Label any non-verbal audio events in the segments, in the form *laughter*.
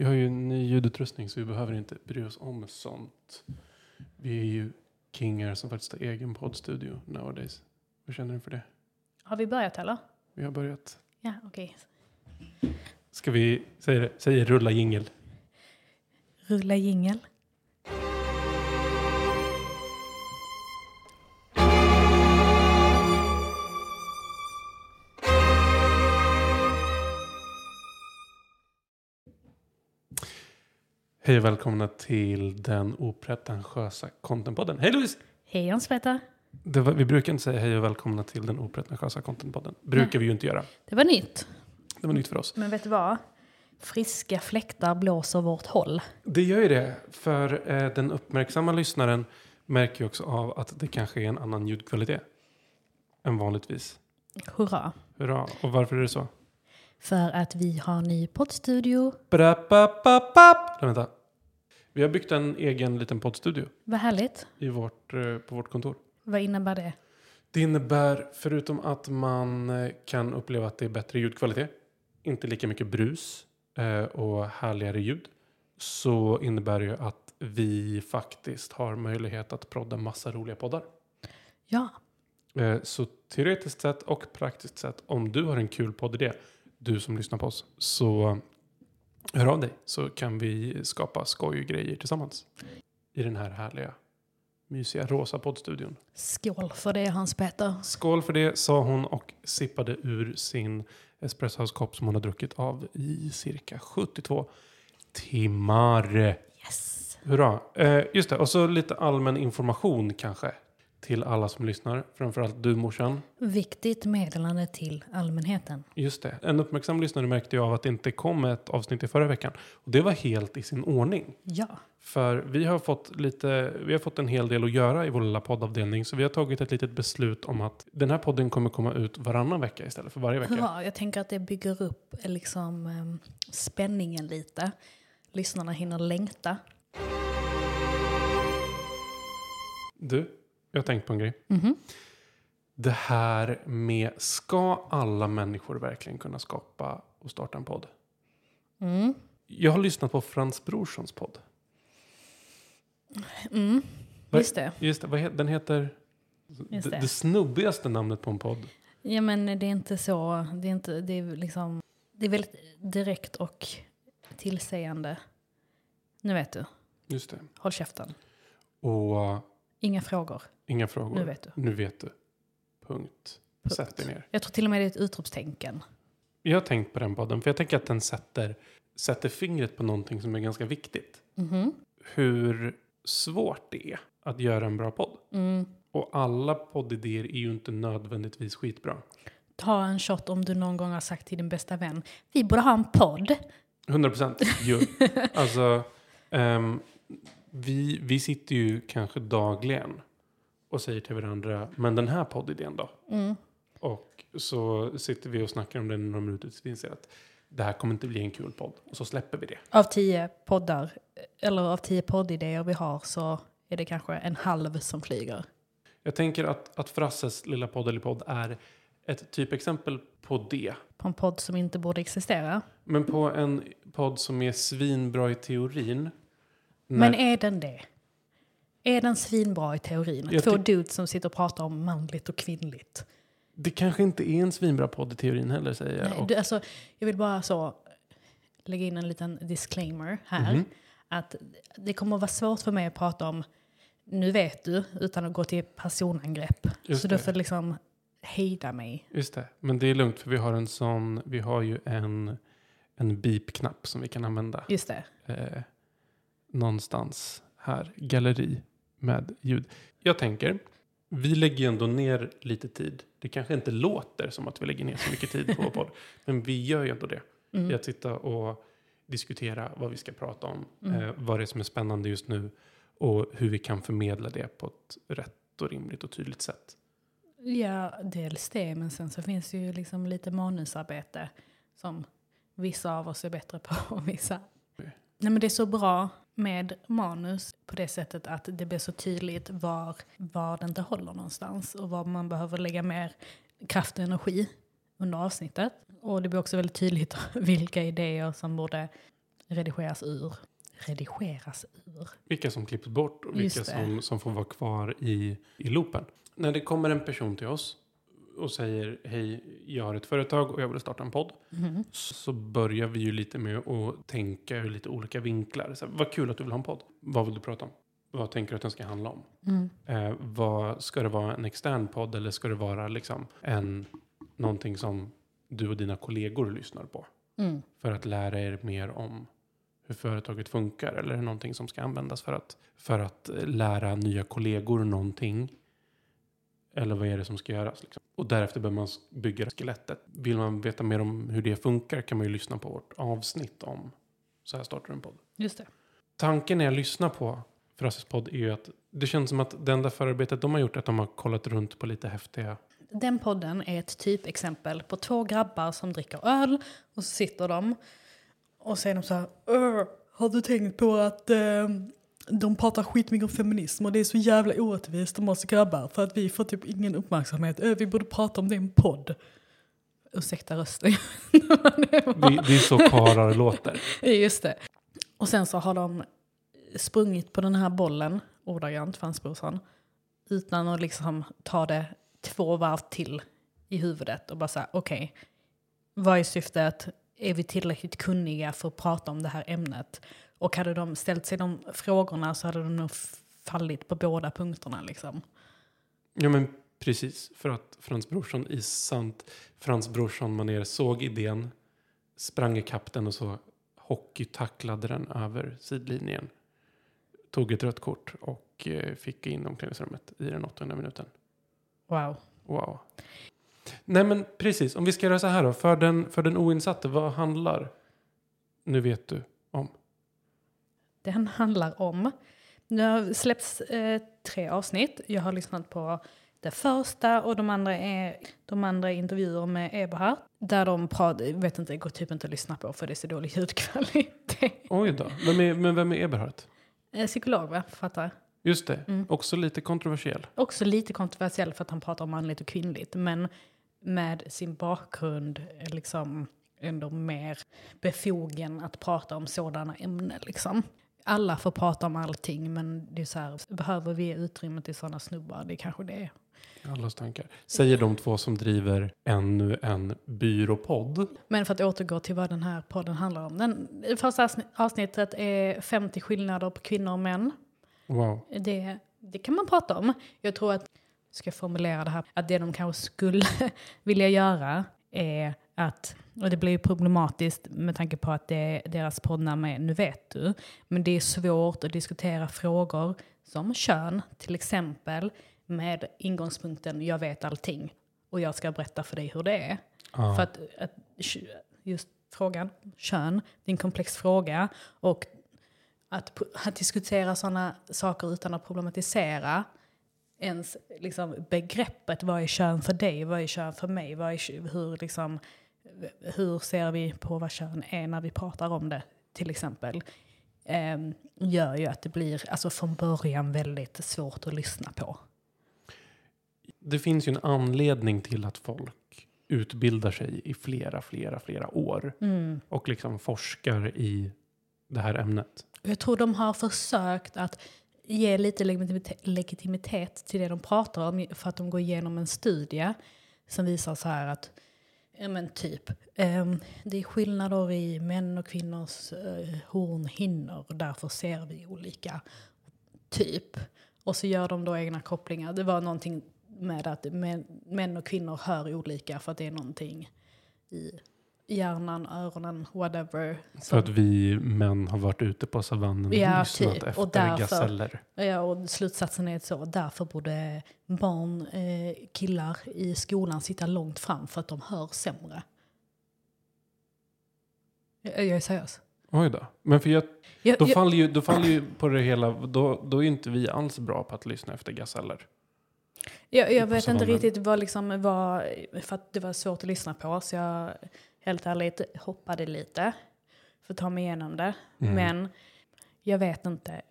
Vi har ju en ny ljudutrustning så vi behöver inte bry oss om sånt. Vi är ju kingar som faktiskt har egen poddstudio nowadays. Hur känner du för det? Har vi börjat eller? Vi har börjat. Ja, okej. Ska vi säga det? Säg rulla jingel. Rulla jingel. Hej och välkomna till den opretentiösa contentpodden. Hej Louise! Hej var, vi brukar inte säga hej och välkomna till den opretentiösa contentpodden. Brukar vi ju inte göra. Det var nytt. Det var nytt för oss. Men vet du vad? Friska fläktar blåser vårt håll. Det gör ju det, för eh, den uppmärksamma lyssnaren märker ju också av att det kanske är en annan ljudkvalitet än vanligtvis. Hurra. Hurra! Och varför är det så? För att vi har ny poddstudio. Bra-pa-pa-pap. Vänta. Vi har byggt en egen liten poddstudio Vad härligt. i vårt, eh, på vårt kontor. Vad innebär det? Det innebär, förutom att man eh, kan uppleva att det är bättre ljudkvalitet, inte lika mycket brus eh, och härligare ljud, så innebär det ju att vi faktiskt har möjlighet att prodda massa roliga poddar. Ja. Så teoretiskt sett och praktiskt sett, om du har en kul poddidé, du som lyssnar på oss, så hör av dig så kan vi skapa skoj och grejer tillsammans i den här härliga, mysiga rosa poddstudion. Skål för det Hans-Peter. Skål för det, sa hon och sippade ur sin espressokopp som hon har druckit av i cirka 72 timmar. Yes. Hurra. Eh, just det, och så lite allmän information kanske till alla som lyssnar. Framförallt du morsan. Viktigt meddelande till allmänheten. Just det. En uppmärksam lyssnare märkte ju av att det inte kom ett avsnitt i förra veckan. Och det var helt i sin ordning. Ja. För vi har fått lite, vi har fått en hel del att göra i vår lilla poddavdelning. Så vi har tagit ett litet beslut om att den här podden kommer komma ut varannan vecka istället för varje vecka. Hurra. Jag tänker att det bygger upp eh, liksom, em, spänningen lite. Lyssnarna hinner längta. Du, jag har tänkt på en grej. Mhm. Det här med, ska alla människor verkligen kunna skapa och starta en podd? Mm. Jag har lyssnat på Frans Brorssons podd. Mm. Just det. Just det, den heter... Det. det snubbigaste namnet på en podd. Ja men det är inte så, det är inte, det är liksom, det är väldigt direkt och tillsägande. Nu vet du, Just det. håll käften. Och Inga frågor, inga frågor. nu vet du. Nu vet du. Punkt. Punkt. Sätt dig ner. Jag tror till och med det är ett utropstecken. Jag har tänkt på den podden, för jag tänker att den sätter, sätter fingret på någonting som är ganska viktigt. Mhm. Hur svårt det är att göra en bra podd. Mm. Och alla poddidéer är ju inte nödvändigtvis skitbra. Ta en shot om du någon gång har sagt till din bästa vän, vi borde ha en podd. 100 procent. *laughs* Alltså, ehm, vi, vi sitter ju kanske dagligen och säger till varandra, men den här poddidén då? Mm. Och så sitter vi och snackar om den i några minuter tills vi inser att det här kommer inte bli en kul podd. Och så släpper vi det. Av tio poddar, eller av tio poddidéer vi har så är det kanske en halv som flyger. Jag tänker att, att Frasses lilla podd eller podd är ett typexempel på det. På en podd som inte borde existera. Men på en podd som är svinbra i teorin. Men är den det? Är den svinbra i teorin? Två dudes som sitter och pratar om manligt och kvinnligt. Det kanske inte är en svinbra podd i teorin heller säger jag. Nej, du, alltså, jag vill bara så lägga in en liten disclaimer här. Mhm. Att det kommer att vara svårt för mig att prata om, nu vet du, utan att gå till personangrepp. Just så det. du får liksom hejda mig. Just det, men det är lugnt för vi har en sån, vi har ju en, en beep-knapp som vi kan använda Just det. eh, någonstans här, galleri med ljud. Jag tänker, vi lägger ju ändå ner lite tid. Det kanske inte låter som att vi lägger ner så mycket tid på vår podd, *laughs* men vi gör ju ändå det. I Mm. att sitta och diskutera vad vi ska prata om, Mm. eh, vad det är som är spännande just nu och hur vi kan förmedla det på ett rätt och rimligt och tydligt sätt. Ja, dels det, men sen så finns det ju liksom lite manusarbete som vissa av oss är bättre på och vissa. Nej, men det är så bra med manus på det sättet att det blir så tydligt var, var det inte håller någonstans och var man behöver lägga mer kraft och energi under avsnittet. Och det blir också väldigt tydligt *laughs* vilka idéer som borde redigeras ur. Redigeras ur. Vilka som klipps bort och vilka som, som får vara kvar i, i loopen. När det kommer en person till oss och säger hej, jag har ett företag och jag vill starta en podd. Mhm. Så börjar vi ju lite med att tänka ur lite olika vinklar. Så här, vad kul att du vill ha en podd. Vad vill du prata om? Vad tänker du att den ska handla om? Mm. Eh, vad, ska det vara en extern podd eller ska det vara liksom en, någonting som du och dina kollegor lyssnar på? Mm. För att lära er mer om hur företaget funkar? Eller är det någonting som ska användas för att, för att eh, lära nya kollegor någonting? Eller vad är det som ska göras? Liksom? Och därefter bör man bygga skelettet. Vill man veta mer om hur det funkar kan man ju lyssna på vårt avsnitt om Så här startar en podd. Just det. Tanken när jag lyssnar på Frasses podd är ju att det känns som att det enda förarbetet de har gjort är att de har kollat runt på lite häftiga Den podden är ett typexempel på två grabbar som dricker öl och så sitter de och så är de så här "Öh, Har du tänkt på att eh, de pratar skitmycket om feminism och det är så jävla orättvist om oss grabbar för att vi får typ ingen uppmärksamhet. Vi borde prata om det i en podd. Ursäkta rösten. Det Det, det är så karlar låter. Just det. Och sen så har de sprungit på den här bollen, ordagrant Fansbrorson, utan att liksom ta det två varv till i huvudet och bara säga okej, vad är syftet? Är vi tillräckligt kunniga för att prata om det här ämnet? Och hade de ställt sig de frågorna så hade de nog fallit på båda punkterna liksom. Ja men precis, för att Frans Brorsson i sant Frans Brorsson-manér såg idén, sprang ikapp den och så hockeytacklade den över sidlinjen. Tog ett rött kort och eh, fick in omklädningsrummet i den åttonde minuten. Wow. Wow. Nej men precis, om vi ska göra så här då. För den, för den oinsatte, vad handlar Nu vet du? Den *laughs* handlar om... Nu har släppts eh, tre avsnitt. Jag har lyssnat på det första och de andra är, de andra är intervjuer med Eberhard. Där de pratar, vet inte, går typ inte att lyssna på för det är så dålig *laughs* ljudkvalitet. Oj då. Vem är, men vem är Eberhardt? Eh, Psykolog va, författare. Just det, Mm. också lite kontroversiell. Också lite kontroversiell för att han pratar om manligt och kvinnligt. Men med sin bakgrund är liksom ändå mer befogen att prata om sådana ämnen. Liksom. Alla får prata om allting men det är så här, behöver vi utrymme till sådana snubbar? Det kanske det är. Allas tankar. Säger de två som driver ännu en byråpodd. Men för att återgå till vad den här podden handlar om. Den, det första avsni- avsnittet är 50 skillnader på kvinnor och män. Wow. Det, det kan man prata om. Jag tror att, ska jag formulera det här, att det de kanske skulle *laughs* vilja göra är att, och det blir ju problematiskt med tanke på att det är deras poddnamn är Nu vet du, men det är svårt att diskutera frågor som kön, till exempel, med ingångspunkten jag vet allting och jag ska berätta för dig hur det är. Ja. För att, att just frågan, kön, det är en komplex fråga. Och att, att diskutera sådana saker utan att problematisera ens liksom, begreppet. Vad är kön för dig? Vad är kön för mig? Vad är, hur, liksom, hur ser vi på vad kön är när vi pratar om det, till exempel? ehm, gör ju att det blir alltså från början väldigt svårt att lyssna på. Det finns ju en anledning till att folk utbildar sig i flera, flera, flera år. Mm. Och liksom forskar i det här ämnet. Jag tror de har försökt att ge lite legitimitet, legitimitet till det de pratar om för att de går igenom en studie som visar så här att Ja men typ. Ehm, det är skillnader i män och kvinnors eh, hornhinnor och därför ser vi olika. Typ. Och så gör de då egna kopplingar. Det var någonting med att män och kvinnor hör olika för att det är någonting i hjärnan, öronen, whatever. För att vi män har varit ute på savannen och Ja, lyssnat typ. efter Och därför- gaseller. Ja, och slutsatsen är så. Därför borde barn, eh, killar i skolan sitta långt fram för att de hör sämre. Jag, jag är seriös. Oj då. Men för jag, Jag, då, jag, faller ju, då faller ju på det hela, då, då är inte vi alls bra på att lyssna efter gaseller. jag, jag vet inte riktigt vad liksom var, för att det var svårt att lyssna på. Så jag helt ärligt hoppade lite för att ta mig igenom det. Mm. Men jag vet inte.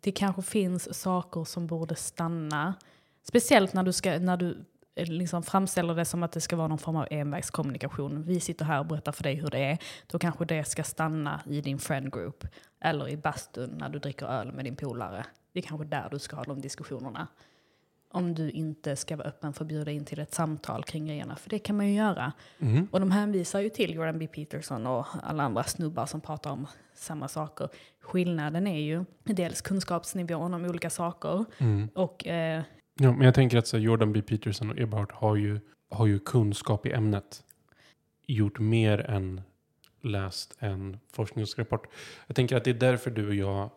Det kanske finns saker som borde stanna. Speciellt när du, ska, när du eh, liksom framställer det som att det ska vara någon form av envägskommunikation. Vi sitter här och berättar för dig hur det är. Då kanske det ska stanna i din friend group. Eller i bastun när du dricker öl med din polare. Det är kanske där du ska ha de diskussionerna. Om du inte ska vara öppen för att bjuda in till ett samtal kring grejerna. För det kan man ju göra. Mhm. Och de hänvisar ju till Jordan B. Peterson och alla andra snubbar som pratar om samma saker. Skillnaden är ju dels kunskapsnivån om olika saker Mm. och eh, Ja, men jag tänker att så Jordan B. Peterson och Eberhard har ju, har ju kunskap i ämnet. Gjort mer än läst en forskningsrapport. Jag tänker att det är därför du och jag,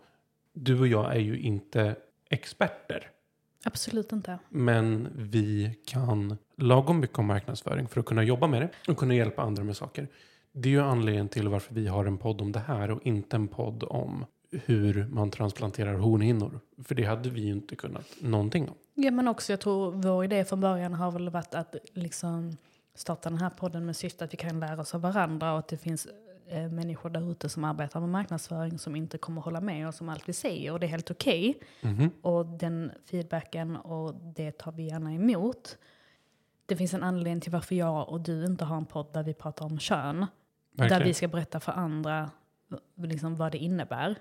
du och jag är ju inte experter. Absolut inte. Men vi kan lagom mycket om marknadsföring för att kunna jobba med det och kunna hjälpa andra med saker. Det är ju anledningen till varför vi har en podd om det här och inte en podd om hur man transplanterar hornhinnor. För det hade vi ju inte kunnat någonting om. Ja men också jag tror vår idé från början har väl varit att liksom starta den här podden med syfte att vi kan lära oss av varandra och att det finns eh, människor där ute som arbetar med marknadsföring som inte kommer hålla med oss om allt vi säger och det är helt okej. Mhm. Och den feedbacken och det tar vi gärna emot. Det finns en anledning till varför jag och du inte har en podd där vi pratar om kön. Där Verkligen. vi ska berätta för andra liksom vad det innebär.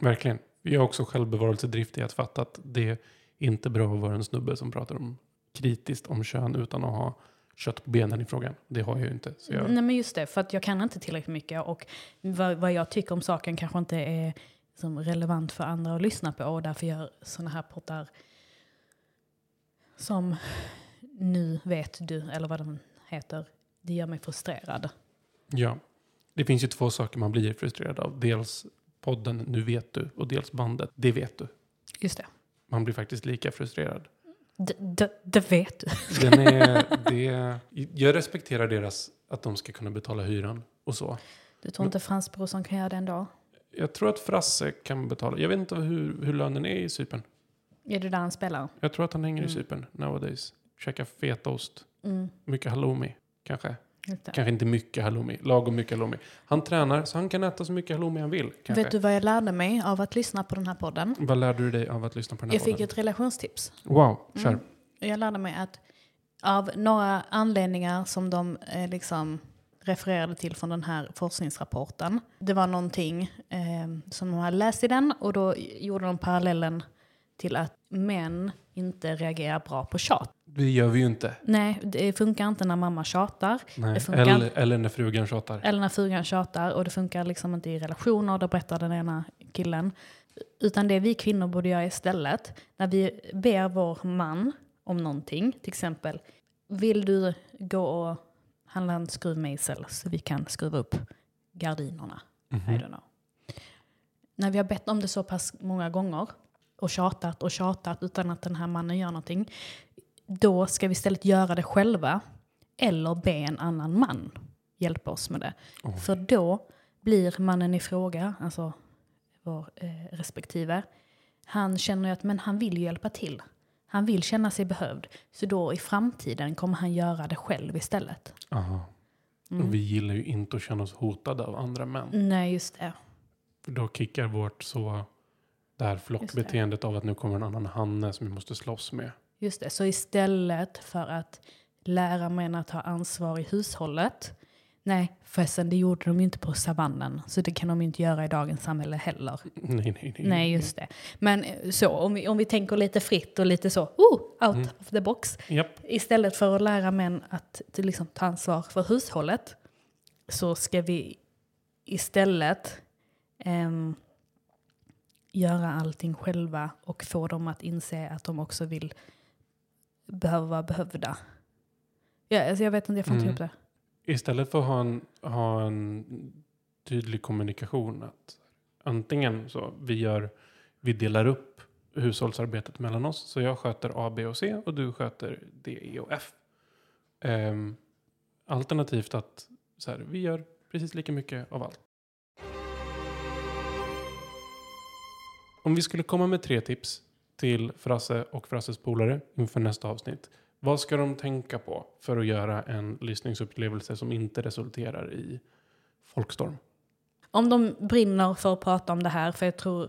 Verkligen. Vi har också självbevarelsedrift i att fatta att det är inte bra att vara en snubbe som pratar om kritiskt om kön utan att ha kött på benen i frågan. Det har jag ju inte. Jag, Nej men just det, för att jag kan inte tillräckligt mycket och vad, vad jag tycker om saken kanske inte är som relevant för andra att lyssna på och därför gör sådana här poddar som Nu vet du, eller vad den heter, det gör mig frustrerad. ja. Det finns ju två saker man blir frustrerad av. Dels podden Nu vet du och dels bandet Det vet du. Just det. Man blir faktiskt lika frustrerad. Det vet du. Den är, *laughs* det, jag respekterar deras att de ska kunna betala hyran och så. Du tror inte Frans Brorsson kan göra det ändå? Jag tror att Frasse kan betala. Jag vet inte hur, hur lönen är i Cypern. Är det där han spelar? Jag tror att han hänger i Mm. Cypern nowadays. Käkar fetaost. Mm, Mycket halloumi. Kanske. Kanske inte mycket halloumi. Lagom mycket halloumi. Han tränar så han kan äta så mycket halloumi han vill. Kanske. Vet du vad jag lärde mig av att lyssna på den här podden? Vad lärde du dig av att lyssna på den här Jag fick podden? ett relationstips. Wow, kör. Mm. Jag lärde mig att av några anledningar som de eh, liksom refererade till från den här forskningsrapporten. Det var någonting eh, som de hade läst i den och då gjorde de parallellen till att män inte reagerar bra på tjat. Det gör vi ju inte. Nej, det funkar inte när mamma tjatar Nej. Det funkar Eller, eller när frugan tjatar. eller när frugan tjatar och det funkar liksom inte i relationer, då berättar den ena killen. Utan det vi kvinnor borde göra istället, när vi ber vår man om någonting, till exempel, vill du gå och handla en skruvmejsel så vi kan skruva upp gardinerna? I Mhm. don't know. När vi har bett om det så pass många gånger och tjatat och tjatat utan att den här mannen gör någonting, då ska vi istället göra det själva eller be en annan man hjälpa oss med det. Oj. För då blir mannen i fråga, alltså vår eh, respektive, han känner ju att men han vill ju hjälpa till. Han vill känna sig behövd. Så då i framtiden kommer han göra det själv istället. Aha. Mm. Och vi gillar ju inte att känna oss hotade av andra män. Nej, just det. För då kickar vårt så... Det här flockbeteendet av att nu kommer en annan hanne som vi måste slåss med. Just det. Så istället för att lära män att ta ansvar i hushållet. Nej, förresten det gjorde de ju inte på savannen. Så det kan de ju inte göra i dagens samhälle heller. *laughs* Nej, nej, nej. Nej, just det. Men eh, så, om vi, om vi tänker lite fritt och lite så, oh, out Mm. of the box. Japp. Istället för att lära män att liksom, ta ansvar för hushållet så ska vi istället ehm, göra allting själva och få dem att inse att de också vill behöva vara behövda. Ja, alltså jag vet inte, jag får inte Mm. ihop det. Istället för att ha en, ha en tydlig kommunikation. Att antingen så vi gör, vi delar upp hushållsarbetet mellan oss. Så jag sköter A, B och C och du sköter D, E och F. Ehm, alternativt att så här, vi gör precis lika mycket av allt. Om vi skulle komma med tre tips till Frasse och Frasses polare inför nästa avsnitt. Vad ska de tänka på för att göra en lyssningsupplevelse som inte resulterar i folkstorm? Om de brinner för att prata om det här, för jag tror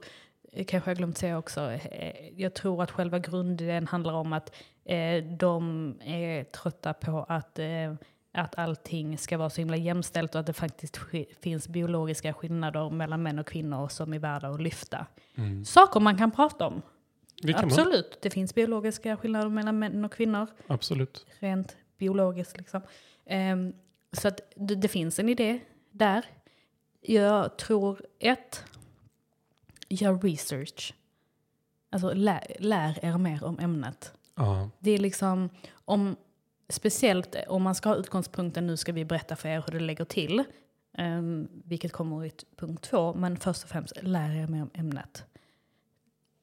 kanske jag glömt säga också, eh, jag tror att själva grundidén handlar om att eh, de är trötta på att, eh, att allting ska vara så himla jämställt och att det faktiskt sk- finns biologiska skillnader mellan män och kvinnor som är värda att lyfta. Mm. Saker man kan prata om. Det kan man. Absolut, det finns biologiska skillnader mellan män och kvinnor. Absolut. rent biologiskt. Liksom. Ehm, så att det, det finns en idé där. Jag tror ett, gör research. Alltså lär, lär er mer om ämnet. Ja. Det är liksom, om, speciellt om man ska ha utgångspunkten nu ska vi berätta för er hur det lägger till. Um, vilket kommer i punkt två. Men först och främst, lär er mer om ämnet.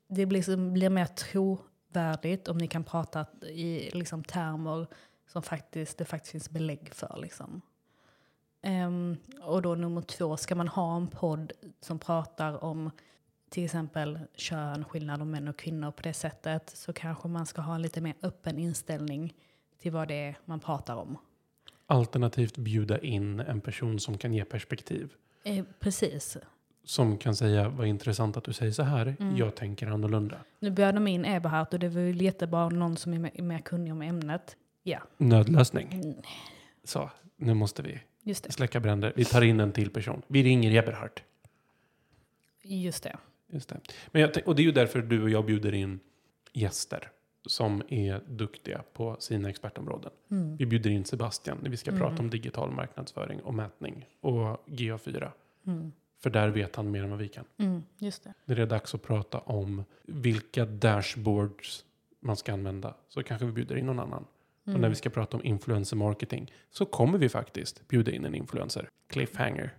Det blir, som- blir mer trovärdigt om ni kan prata i liksom, termer som faktiskt, det faktiskt finns belägg för. Liksom. Ehm, och då nummer två, ska man ha en podd som pratar om till exempel kön, skillnad om män och kvinnor på det sättet så kanske man ska ha en lite mer öppen inställning till vad det är man pratar om. Alternativt bjuda in en person som kan ge perspektiv. Eh, precis. Som kan säga, vad intressant att du säger så här. Mm. Jag tänker annorlunda. Nu bjöd de in Eberhard och det var ju jättebra någon som är mer, kunnig om ämnet. Ja, Nödlösning. Mm, Så, nu måste vi just det. släcka bränder. Vi tar in en till person. Vi ringer Eberhard. Just det. Just det. Men jag, och det är ju därför du och jag bjuder in gäster som är duktiga på sina expertområden. Mm. Vi bjuder in Sebastian när vi ska Mm. prata om digital marknadsföring och mätning och GA4. Mm. För där vet han mer än vad vi kan. Mm, just det. När det är dags att prata om vilka dashboards man ska använda så kanske vi bjuder in någon annan. Och när Mm. vi ska prata om influencer marketing så kommer vi faktiskt bjuda in en influencer. Cliffhanger.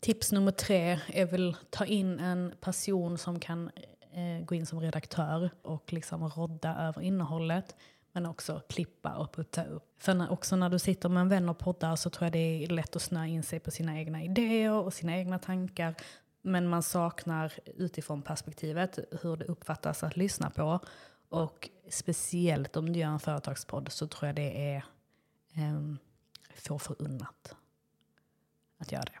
Tips nummer tre är väl ta in en person som kan eh, gå in som redaktör och liksom rodda över innehållet. Men också klippa och putta upp. För när, också när du sitter med en vän och poddar så tror jag det är lätt att snöa in sig på sina egna idéer och sina egna tankar. Men man saknar utifrån perspektivet hur det uppfattas att lyssna på. Och speciellt om du gör en företagspodd så tror jag det är um, få förunnat att göra det.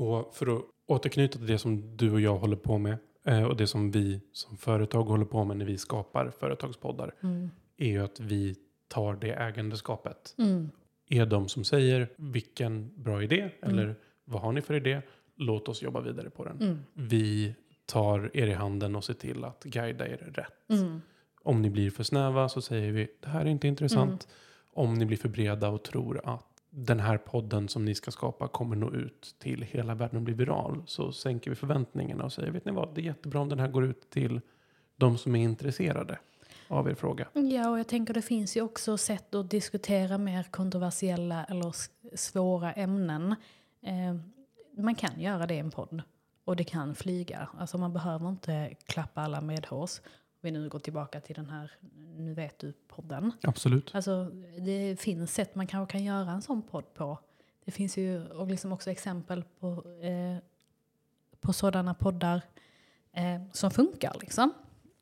Och för att återknyta till det som du och jag håller på med eh, och det som vi som företag håller på med när vi skapar företagspoddar Mm. Är ju att vi tar det ägandeskapet. Mm. Är de som säger vilken bra idé eller vad har ni för idé? Låt oss jobba vidare på den. Mm. Vi tar er i handen och ser till att guida er rätt. Mm. Om ni blir för snäva så säger vi det här är inte intressant. Mm. Om ni blir för breda och tror att den här podden som ni ska skapa kommer nå ut till hela världen och bli viral så sänker vi förväntningarna och säger vet ni vad, det är jättebra om den här går ut till de som är intresserade av er fråga. Ja, och jag tänker det finns ju också sätt att diskutera mer kontroversiella eller svåra ämnen. Eh, man kan göra det i en podd och det kan flyga. Alltså man behöver inte klappa alla medhårs. Vi nu går tillbaka till den här Nu vet du-podden. Absolut. Alltså det finns sätt man kanske kan göra en sån podd på. Det finns ju och liksom också exempel på, eh, på sådana poddar eh, som funkar liksom.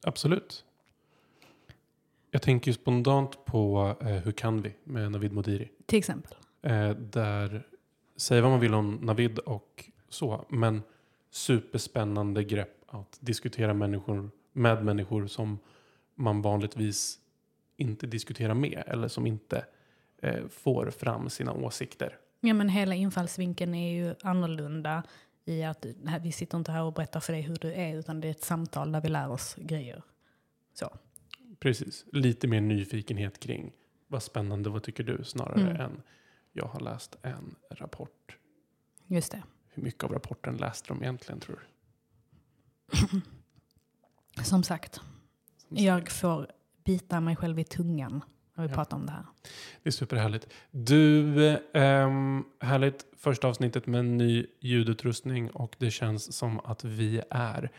Absolut. Jag tänker ju spontant på eh, Hur kan vi med Navid Modiri. Till exempel. Eh, där, säg vad man vill om Navid och så, men superspännande grepp att diskutera människor med människor som man vanligtvis inte diskuterar med eller som inte eh, får fram sina åsikter. Ja, men hela infallsvinkeln är ju annorlunda i att nej, vi sitter inte här och berättar för dig hur du är utan det är ett samtal där vi lär oss grejer. Så. Precis, lite mer nyfikenhet kring vad spännande, vad tycker du? Snarare Mm. än jag har läst en rapport. Just det. Hur mycket av rapporten läste de egentligen tror du? *clears throat* Som sagt, Som jag får bita mig själv i tungan när vi Ja. pratar om det här. Det är superhärligt. Du, ehm, härligt första avsnittet med en ny ljudutrustning och det känns som att vi är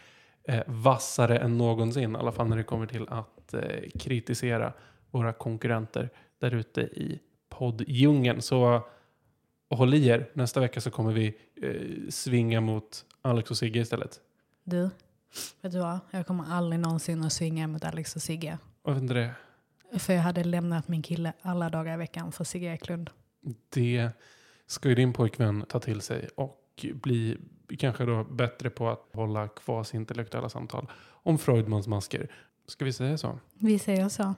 eh, vassare än någonsin. I alla fall när det kommer till att eh, kritisera våra konkurrenter där ute i podddjungeln. Så håll i er. Nästa vecka så kommer vi eh, svinga mot Alex och Sigge istället. Du, vet du vad? Jag kommer aldrig någonsin att svinga mot Alex och Sigge. Varför inte det? För jag hade lämnat min kille alla dagar i veckan för Sigge Eklund. Det ska ju din pojkvän ta till sig och och bli kanske då bättre på att hålla kvas intellektuella samtal om Freudmans masker. Ska vi säga så? Vi säger så.